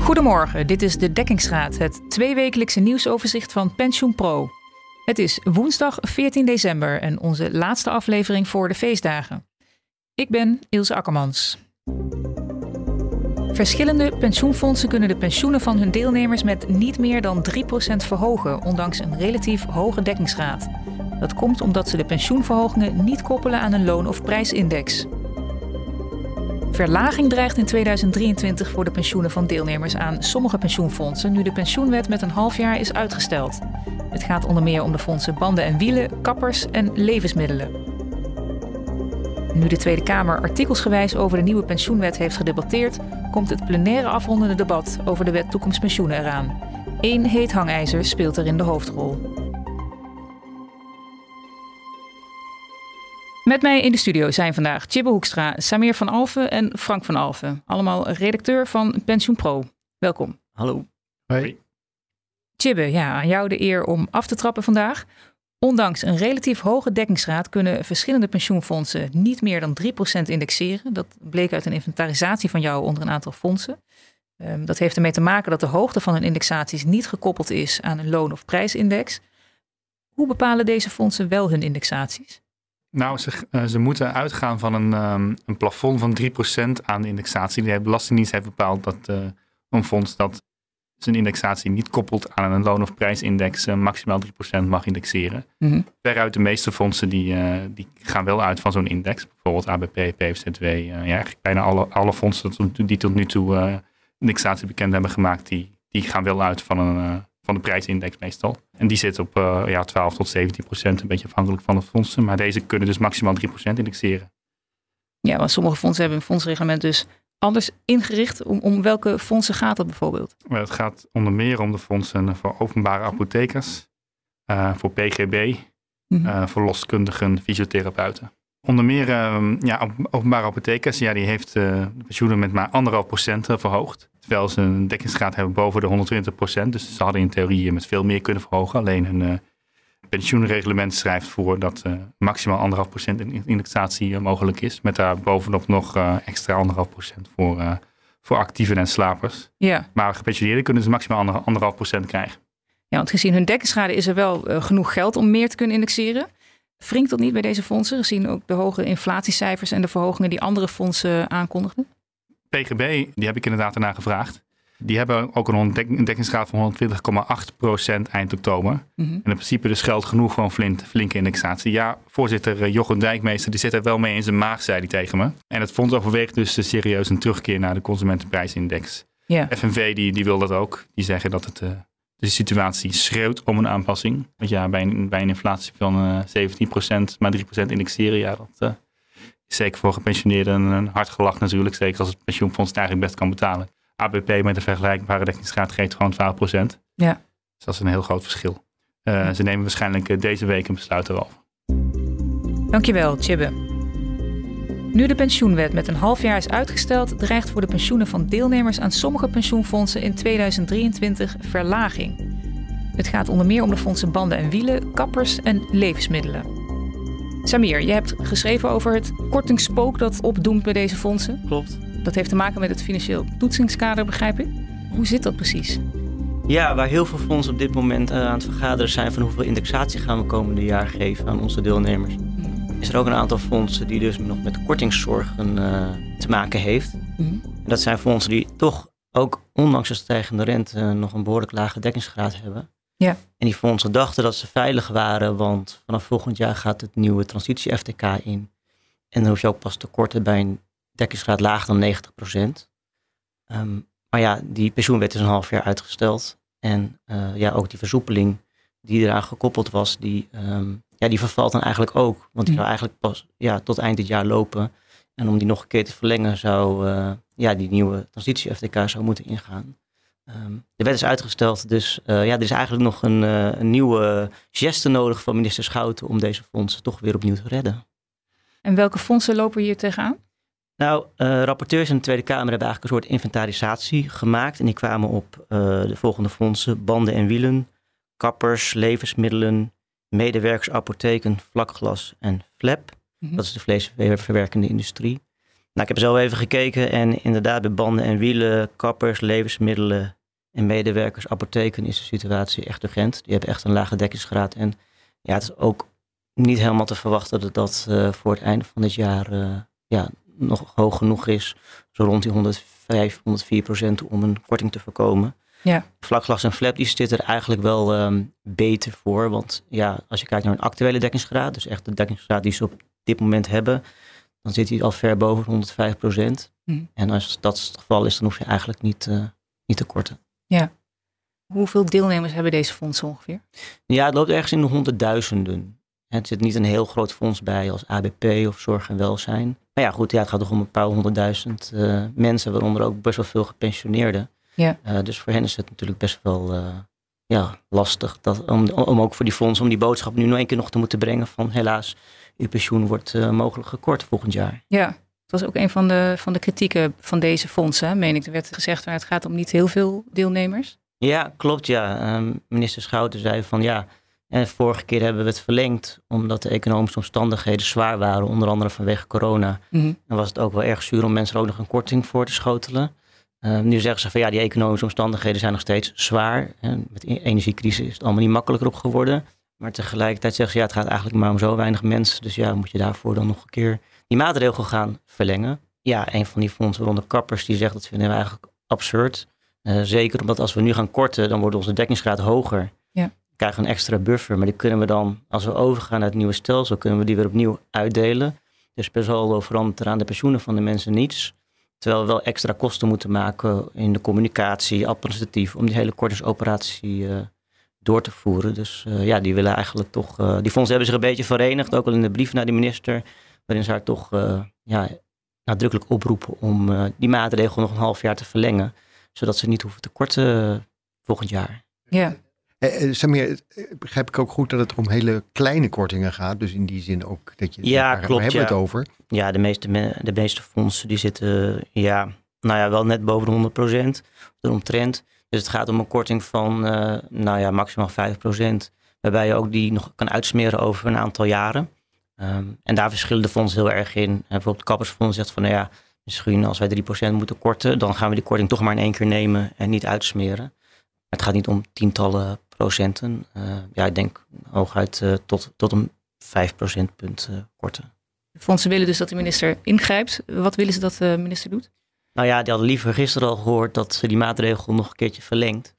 Goedemorgen, dit is de Dekkingsraad, het tweewekelijkse nieuwsoverzicht van Pensioen Pro. Het is woensdag 14 december en onze laatste aflevering voor de feestdagen. Ik ben Ilse Akkermans. Verschillende pensioenfondsen kunnen de pensioenen van hun deelnemers met niet meer dan 3% verhogen, ondanks een relatief hoge dekkingsgraad. Dat komt omdat ze de pensioenverhogingen niet koppelen aan een loon- of prijsindex. Verlaging dreigt in 2023 voor de pensioenen van deelnemers aan sommige pensioenfondsen, nu de pensioenwet met een half jaar is uitgesteld. Het gaat onder meer om de fondsen banden en wielen, kappers en levensmiddelen. Nu de Tweede Kamer artikelsgewijs over de nieuwe pensioenwet heeft gedebatteerd, komt het plenaire afrondende debat over de wet toekomstpensioenen eraan. Eén heet hangijzer speelt erin de hoofdrol. Met mij in de studio zijn vandaag Chibbe Hoekstra, Samir van Alfen en Frank van Alfen. Allemaal redacteur van Pensioen Pro. Welkom. Hallo. Hoi. Chibbe, ja, aan jou de eer om af te trappen vandaag. Ondanks een relatief hoge dekkingsgraad kunnen verschillende pensioenfondsen niet meer dan 3% indexeren. Dat bleek uit een inventarisatie van jou onder een aantal fondsen. Ehm, dat heeft ermee te maken dat de hoogte van hun indexaties niet gekoppeld is aan een loon- of prijsindex. Hoe bepalen deze fondsen wel hun indexaties? Nou, ze, uh, ze moeten uitgaan van een, um, een plafond van 3% aan de indexatie. De Belastingdienst heeft bepaald dat uh, een fonds dat zijn indexatie niet koppelt aan een loon- of prijsindex uh, maximaal 3% mag indexeren. Mm -hmm. Veruit de meeste fondsen die, die gaan wel uit van zo'n index. Bijvoorbeeld ABP, PFZW. ja, eigenlijk bijna alle, alle fondsen die tot nu toe indexatie bekend hebben gemaakt, die, die gaan wel uit van een van de prijsindex meestal. En die zit op uh, ja, 12 tot 17 procent, een beetje afhankelijk van de fondsen. Maar deze kunnen dus maximaal 3 procent indexeren. Ja, want sommige fondsen hebben een fondsreglement dus anders ingericht. Om, om welke fondsen gaat dat bijvoorbeeld? Het gaat onder meer om de fondsen voor openbare apothekers, uh, voor PGB, mm -hmm. uh, voor loskundigen, fysiotherapeuten. Onder meer uh, ja, openbare apothekers, ja, die heeft de pensioenen met maar anderhalf procent verhoogd. Terwijl ze een dekkingsgraad hebben boven de 120 procent. Dus ze hadden in theorie met veel meer kunnen verhogen. Alleen hun uh, pensioenreglement schrijft voor dat uh, maximaal anderhalf procent indexatie uh, mogelijk is. Met daar bovenop nog extra anderhalf procent voor, voor actieven en slapers. Ja. Maar gepensioneerden kunnen ze maximaal ander, anderhalf procent krijgen. Ja, want gezien hun dekkingsschade is er wel genoeg geld om meer te kunnen indexeren. Wringt dat niet bij deze fondsen, gezien ook de hoge inflatiecijfers en de verhogingen die andere fondsen aankondigden? PGB, die heb ik inderdaad daarna gevraagd. Die hebben ook een dekkingsgraad van 120,8% eind oktober. Mm -hmm. En in principe dus geldt genoeg voor een flink, flinke indexatie. Ja, voorzitter Jochem Dijkmeester, die zit er wel mee in zijn maag, zei hij tegen me. En het fonds overweegt dus serieus een terugkeer naar de consumentenprijsindex. Yeah. FNV die, die wil dat ook. Die zeggen dat het, uh, de situatie schreeuwt om een aanpassing. Want ja, bij een, bij een inflatie van uh, 17%, maar 3% indexeren, ja, dat uh, zeker voor gepensioneerden een hard gelach natuurlijk. Zeker als het pensioenfonds het eigenlijk best kan betalen. ABP met een vergelijkbare dekkingsgraad geeft gewoon 12%. Ja. Dus dat is een heel groot verschil. Uh, ze nemen waarschijnlijk deze week een besluit erover. Dankjewel, Chibbe. Nu de pensioenwet met een half jaar is uitgesteld, dreigt voor de pensioenen van deelnemers aan sommige pensioenfondsen in 2023 verlaging. Het gaat onder meer om de fondsen banden en wielen, kappers en levensmiddelen. Samir, je hebt geschreven over het kortingsspook dat opdoemt bij deze fondsen. Klopt. Dat heeft te maken met het financieel toetsingskader, begrijp ik. Hoe zit dat precies? Ja, waar heel veel fondsen op dit moment aan het vergaderen zijn van hoeveel indexatie gaan we komende jaar geven aan onze deelnemers. Mm. Is er ook een aantal fondsen die dus nog met kortingszorgen uh, te maken heeft. Mm. Dat zijn fondsen die toch ook ondanks de stijgende rente nog een behoorlijk lage dekkingsgraad hebben. Ja. En die fondsen dachten dat ze veilig waren, want vanaf volgend jaar gaat het nieuwe transitie-FTK in. En dan hoef je ook pas te korten bij een dekkingsgraad lager dan 90 procent. Um, maar ja, die pensioenwet is een half jaar uitgesteld. En uh, ja, ook die versoepeling die eraan gekoppeld was, die, um, ja, die vervalt dan eigenlijk ook. Want die zou eigenlijk pas ja, tot eind dit jaar lopen. En om die nog een keer te verlengen zou uh, ja, die nieuwe transitie-FTK zou moeten ingaan. Um, de wet is uitgesteld, dus uh, ja, er is eigenlijk nog een, uh, een nieuwe geste nodig van minister Schouten om deze fondsen toch weer opnieuw te redden. En welke fondsen lopen hier tegenaan? Nou, uh, rapporteurs in de Tweede Kamer hebben eigenlijk een soort inventarisatie gemaakt. En die kwamen op de volgende fondsen: banden en wielen, kappers, levensmiddelen, medewerkers, apotheken, vlakglas en flap. Mm -hmm. Dat is de vleesverwerkende industrie. Nou, ik heb zelf even gekeken en inderdaad bij banden en wielen, kappers, levensmiddelen en medewerkers, apotheken is de situatie echt urgent. Die hebben echt een lage dekkingsgraad. En ja, het is ook niet helemaal te verwachten dat dat uh, voor het einde van dit jaar uh, ja, nog hoog genoeg is. Zo rond die 105, 104 procent om een korting te voorkomen. Ja. Vlakglas en flap die zitten er eigenlijk wel um, beter voor. Want ja, als je kijkt naar een actuele dekkingsgraad, dus echt de dekkingsgraad die ze op dit moment hebben, dan zit hij al ver boven 105 procent. Hm. En als dat het geval is, dan hoef je eigenlijk niet, uh, niet te korten. Ja. Hoeveel deelnemers hebben deze fondsen ongeveer? Ja, het loopt ergens in de honderdduizenden. Het zit niet een heel groot fonds bij als ABP of zorg en welzijn. Maar ja, goed, ja, het gaat toch om een paar honderdduizend uh, mensen, waaronder ook best wel veel gepensioneerden. Ja. Uh, dus voor hen is het natuurlijk best wel uh, ja, lastig dat, om, om ook voor die fonds, om die boodschap nu nog één keer nog te moeten brengen van helaas, uw pensioen wordt mogelijk gekort volgend jaar. Ja, het was ook een van de, van de kritieken van deze fondsen, meen ik. Er werd gezegd, waar het gaat om niet heel veel deelnemers. Ja, klopt ja. Um, minister Schouten zei van ja, en vorige keer hebben we het verlengd omdat de economische omstandigheden zwaar waren, onder andere vanwege corona. Mm Dan was het ook wel erg zuur om mensen er ook nog een korting voor te schotelen. Uh, nu zeggen ze van ja, die economische omstandigheden zijn nog steeds zwaar. En met de energiecrisis is het allemaal niet makkelijker op geworden. Maar tegelijkertijd zeggen ze ja, het gaat eigenlijk maar om zo weinig mensen. Dus ja, moet je daarvoor dan nog een keer die maatregel gaan verlengen. Ja, een van die fondsen, waaronder Kappers, die zegt dat vinden we eigenlijk absurd. Uh, zeker omdat als we nu gaan korten, dan wordt onze dekkingsgraad hoger. Ja krijgen een extra buffer. Maar die kunnen we dan, als we overgaan naar het nieuwe stelsel, kunnen we die weer opnieuw uitdelen. Dus per saldo verandert er aan de pensioenen van de mensen niets. Terwijl we wel extra kosten moeten maken in de communicatie, administratief, om die hele kortingsoperatie uh, door te voeren. Dus uh, ja, die willen eigenlijk toch. Uh, die fondsen hebben zich een beetje verenigd, ook al in de brief naar de minister, waarin ze haar toch ja, nadrukkelijk oproepen om die maatregel nog een half jaar te verlengen, zodat ze niet hoeven te korten volgend jaar. Ja. Eh, eh Samir, eh, begrijp ik ook goed dat het om hele kleine kortingen gaat. Dus in die zin ook dat je. Ja, daar, klopt. hebben ja. het over? Ja, de meeste, de meeste fondsen die zitten ja, nou ja, wel net boven de 100 procent. Omtrent. Dus het gaat om een korting van uh, nou ja, maximaal 5 procent. Waarbij je ook die nog kan uitsmeren over een aantal jaren. Um, en daar verschillen de fondsen heel erg in. En bijvoorbeeld de Kappersfonds zegt van nou ja, misschien als wij 3% moeten korten, dan gaan we die korting toch maar in één keer nemen en niet uitsmeren. Het gaat niet om tientallen procenten. Uh, ja, ik denk hooguit uh, tot, tot een 5 procentpunt uh, korten. De fondsen willen dus dat de minister ingrijpt. Wat willen ze dat de minister doet? Nou ja, die hadden liever gisteren al gehoord dat ze die maatregel nog een keertje verlengt.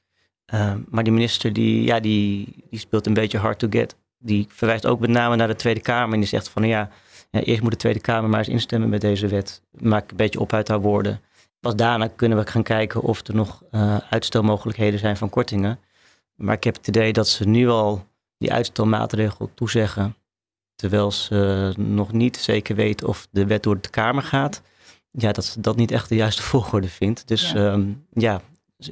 maar die minister die, ja, die, die speelt een beetje hard to get. Die verwijst ook met name naar de Tweede Kamer. En die zegt van ja, ja eerst moet de Tweede Kamer maar eens instemmen met deze wet. Maak een beetje op uit haar woorden. Pas daarna kunnen we gaan kijken of er nog uh, uitstelmogelijkheden zijn van kortingen. Maar ik heb het idee dat ze nu al die uitstelmaatregel toezeggen. Terwijl ze nog niet zeker weten of de wet door de Kamer gaat. Ja, dat ze dat niet echt de juiste volgorde vindt. Dus ja, um, ja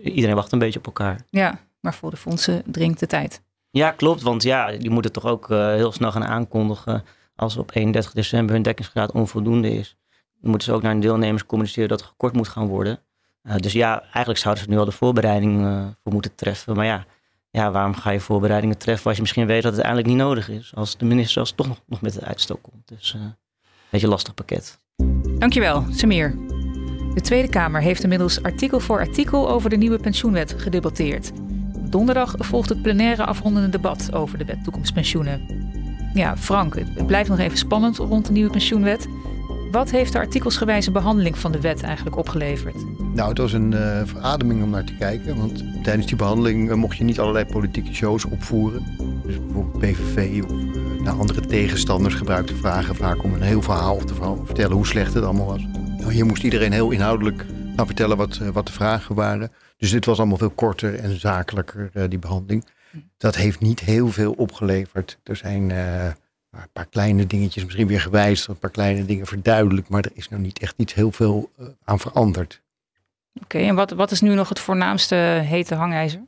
iedereen wacht een beetje op elkaar. Ja, maar voor de fondsen dringt de tijd. Ja, klopt. Want ja, die moeten toch ook uh, heel snel gaan aankondigen. Als op 31 december hun dekkingsgraad onvoldoende is. Dan moeten ze ook naar hun deelnemers communiceren dat er gekort moet gaan worden. Uh, dus ja, eigenlijk zouden ze nu al de voorbereiding uh, voor moeten treffen. Maar ja, ja, waarom ga je voorbereidingen treffen als je misschien weet dat het eigenlijk niet nodig is? Als de minister zelfs toch nog, met het uitstel komt. Dus een beetje lastig pakket. Dankjewel, Samir. De Tweede Kamer heeft inmiddels artikel voor artikel over de nieuwe pensioenwet gedebatteerd. Donderdag volgt het plenaire afrondende debat over de wet toekomstpensioenen. Ja, Frank, het blijft nog even spannend rond de nieuwe pensioenwet. Wat heeft de artikelsgewijze behandeling van de wet eigenlijk opgeleverd? Nou, het was een uh, verademing om naar te kijken. Want tijdens die behandeling uh, mocht je niet allerlei politieke shows opvoeren. Dus bijvoorbeeld PVV of uh, naar andere tegenstanders gebruikte vragen vaak om een heel verhaal te vertellen hoe slecht het allemaal was. Nou, hier moest iedereen heel inhoudelijk gaan vertellen wat, wat de vragen waren. Dus dit was allemaal veel korter en zakelijker, die behandeling. Dat heeft niet heel veel opgeleverd. Er zijn een paar kleine dingetjes misschien weer gewijzigd, een paar kleine dingen verduidelijkt, maar er is nou niet echt iets heel veel uh, aan veranderd. Oké, okay, en wat, wat is nu nog het voornaamste hete hangijzer?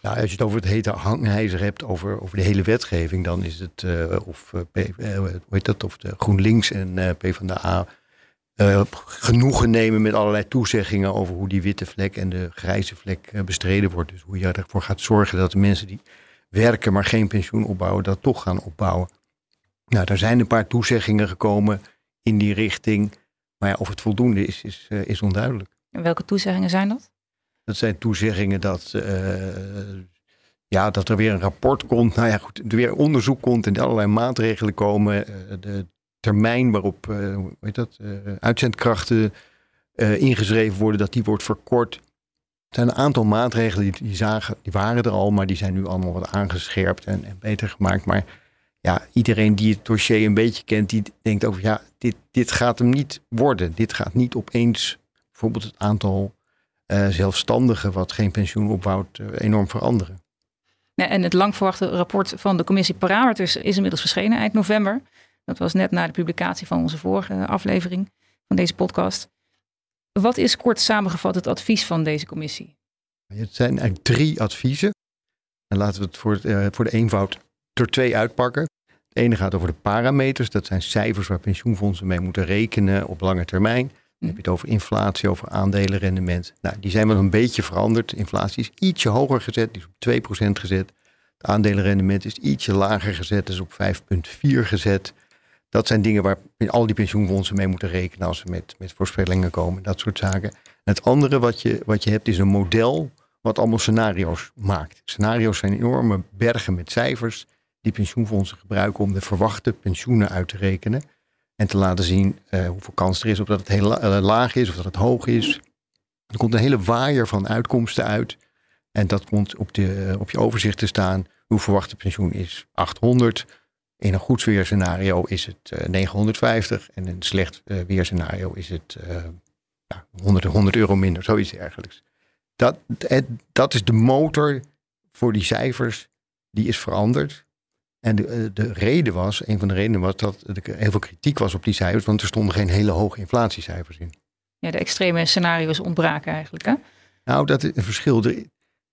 Nou, als je het over het hete hangijzer hebt, over, over de hele wetgeving, dan is het, of, P, hoe heet dat, of de GroenLinks en PvdA genoegen nemen met allerlei toezeggingen over hoe die witte vlek en de grijze vlek bestreden wordt. Dus hoe je ervoor gaat zorgen dat de mensen die werken, maar geen pensioen opbouwen, dat toch gaan opbouwen. Nou, er zijn een paar toezeggingen gekomen in die richting. Maar ja, of het voldoende is, is, is onduidelijk. En welke toezeggingen zijn dat? Dat zijn toezeggingen dat, ja, dat er weer een rapport komt. Nou ja, goed, er weer onderzoek komt en allerlei maatregelen komen. de termijn waarop heet dat, uitzendkrachten ingeschreven worden, dat die wordt verkort. Er zijn een aantal maatregelen die, die, zagen, die waren er al, maar die zijn nu allemaal wat aangescherpt en, en beter gemaakt. Maar ja, iedereen die het dossier een beetje kent, die denkt over ja, dit, dit gaat hem niet worden. Dit gaat niet opeens bijvoorbeeld het aantal zelfstandigen wat geen pensioen opbouwt enorm veranderen. En het lang verwachte rapport van de commissie Parameters is inmiddels verschenen eind november. Dat was net na de publicatie van onze vorige aflevering van deze podcast. Wat is kort samengevat het advies van deze commissie? Het zijn eigenlijk drie adviezen. En laten we het voor, uh, voor de eenvoud er twee uitpakken. Het ene gaat over de parameters. Dat zijn cijfers waar pensioenfondsen mee moeten rekenen op lange termijn. Dan heb je het over inflatie, over aandelenrendement. Nou, die zijn wel een beetje veranderd. Inflatie is ietsje hoger gezet, die is op 2% gezet. Het aandelenrendement is ietsje lager gezet, is op 5,4 gezet. Dat zijn dingen waar al die pensioenfondsen mee moeten rekenen als ze met, met voorspellingen komen, dat soort zaken. het andere wat je, wat je hebt is een model wat allemaal scenario's maakt. Scenario's zijn enorme bergen met cijfers die pensioenfondsen gebruiken om de verwachte pensioenen uit te rekenen. En te laten zien uh, hoeveel kans er is op dat het heel eh, laag is of dat het hoog is. Er komt een hele waaier van uitkomsten uit. En dat komt op, de, op je overzicht te staan. Uw verwachte pensioen is 800. In een goed weerscenario is het uh, eh, 950 en in een slecht uh, weerscenario is het ja, 100, 100 euro minder, zoiets dergelijks. Dat, het, dat is de motor voor die cijfers, die is veranderd. En de, de reden was, een van de redenen was dat er heel veel kritiek was op die cijfers, want er stonden geen hele hoge inflatiecijfers in. Ja, de extreme scenario's ontbraken eigenlijk, hè? Nou, dat is een verschil.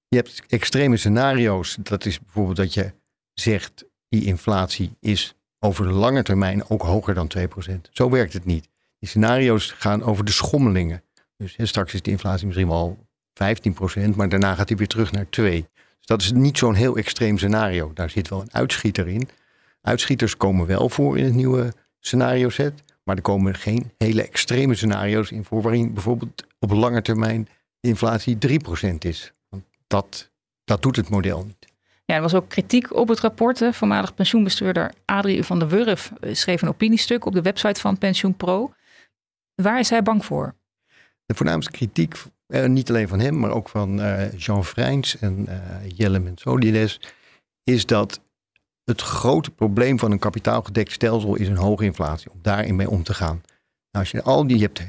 Je hebt extreme scenario's, dat is bijvoorbeeld dat je zegt die inflatie is over de lange termijn ook hoger dan 2%. Zo werkt het niet. Die scenario's gaan over de schommelingen. Dus straks is de inflatie misschien wel 15%, maar daarna gaat hij weer terug naar 2%. Dus dat is niet zo'n heel extreem scenario. Daar zit wel een uitschieter in. Uitschieters komen wel voor in het nieuwe scenario set. Maar er komen geen hele extreme scenario's in voor waarin bijvoorbeeld op lange termijn de inflatie 3% is. Want dat, dat doet het model niet. Ja, er was ook kritiek op het rapport. Hè. Voormalig pensioenbestuurder Adrie van der Wurf eh, schreef een opiniestuk op de website van PensioenPro. Waar is hij bang voor? De voornaamste kritiek, eh, niet alleen van hem, maar ook van uh, Jean Vrijns en uh, Jelle Mensolides, is dat het grote probleem van een kapitaalgedekt stelsel is een hoge inflatie. Om daarin mee om te gaan. Nou, als je al die je hebt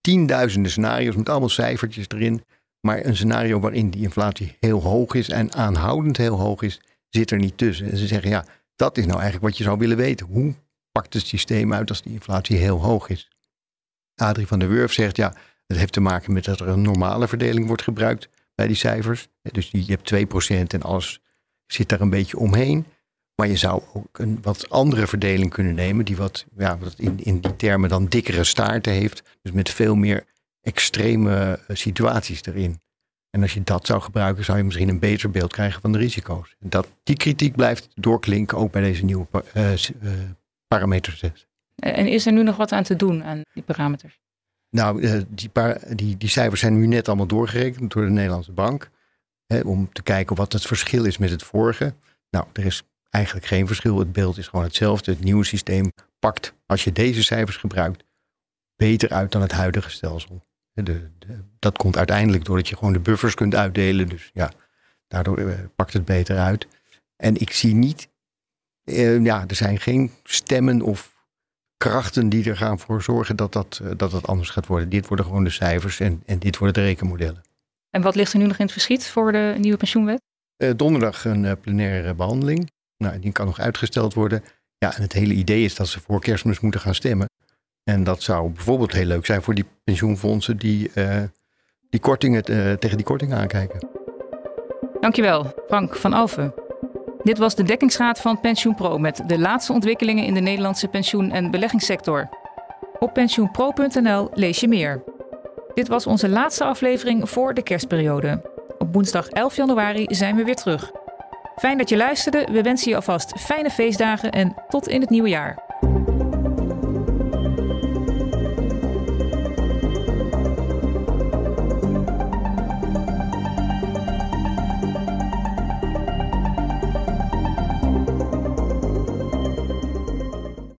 tienduizenden scenario's met allemaal cijfertjes erin. Maar een scenario waarin die inflatie heel hoog is en aanhoudend heel hoog is, zit er niet tussen. En ze zeggen ja, dat is nou eigenlijk wat je zou willen weten. Hoe pakt het systeem uit als die inflatie heel hoog is? Adrie van der Wurf zegt ja, het heeft te maken met dat er een normale verdeling wordt gebruikt bij die cijfers. Dus je hebt 2% en alles zit daar een beetje omheen. Maar je zou ook een wat andere verdeling kunnen nemen, die wat, ja, wat in, in die termen dan dikkere staarten heeft. Dus met veel meer extreme eh, situaties erin. En als je dat zou gebruiken, zou je misschien een beter beeld krijgen van de risico's. Dat, die kritiek blijft doorklinken ook bij deze nieuwe uh, uh, parameters. En is er nu nog wat aan te doen aan die parameters? Nou, die, die, die cijfers zijn nu net allemaal doorgerekend door de Nederlandse bank. Hè, om te kijken wat het verschil is met het vorige. Nou, er is eigenlijk geen verschil. Het beeld is gewoon hetzelfde. Het nieuwe systeem pakt, als je deze cijfers gebruikt, beter uit dan het huidige stelsel. De, dat komt uiteindelijk doordat je gewoon de buffers kunt uitdelen. Dus ja, daardoor eh, pakt het beter uit. En ik zie niet, eh, ja, er zijn geen stemmen of krachten die er gaan voor zorgen dat dat, uh, dat, dat anders gaat worden. Dit worden gewoon de cijfers en, en dit worden de rekenmodellen. En wat ligt er nu nog in het verschiet voor de nieuwe pensioenwet? donderdag een plenaire behandeling. Nou, die kan nog uitgesteld worden. Ja, en het hele idee is dat ze voor kerstmis moeten gaan stemmen. En dat zou bijvoorbeeld heel leuk zijn voor die pensioenfondsen die, uh, die kortingen, uh, tegen die kortingen aankijken. Dankjewel, Frank van Alphen. Dit was de dekkingsraad van PensioenPro met de laatste ontwikkelingen in de Nederlandse pensioen- en beleggingssector. Op pensioenpro.nl lees je meer. Dit was onze laatste aflevering voor de kerstperiode. Op woensdag 11 januari zijn we weer terug. Fijn dat je luisterde. We wensen je alvast fijne feestdagen en tot in het nieuwe jaar.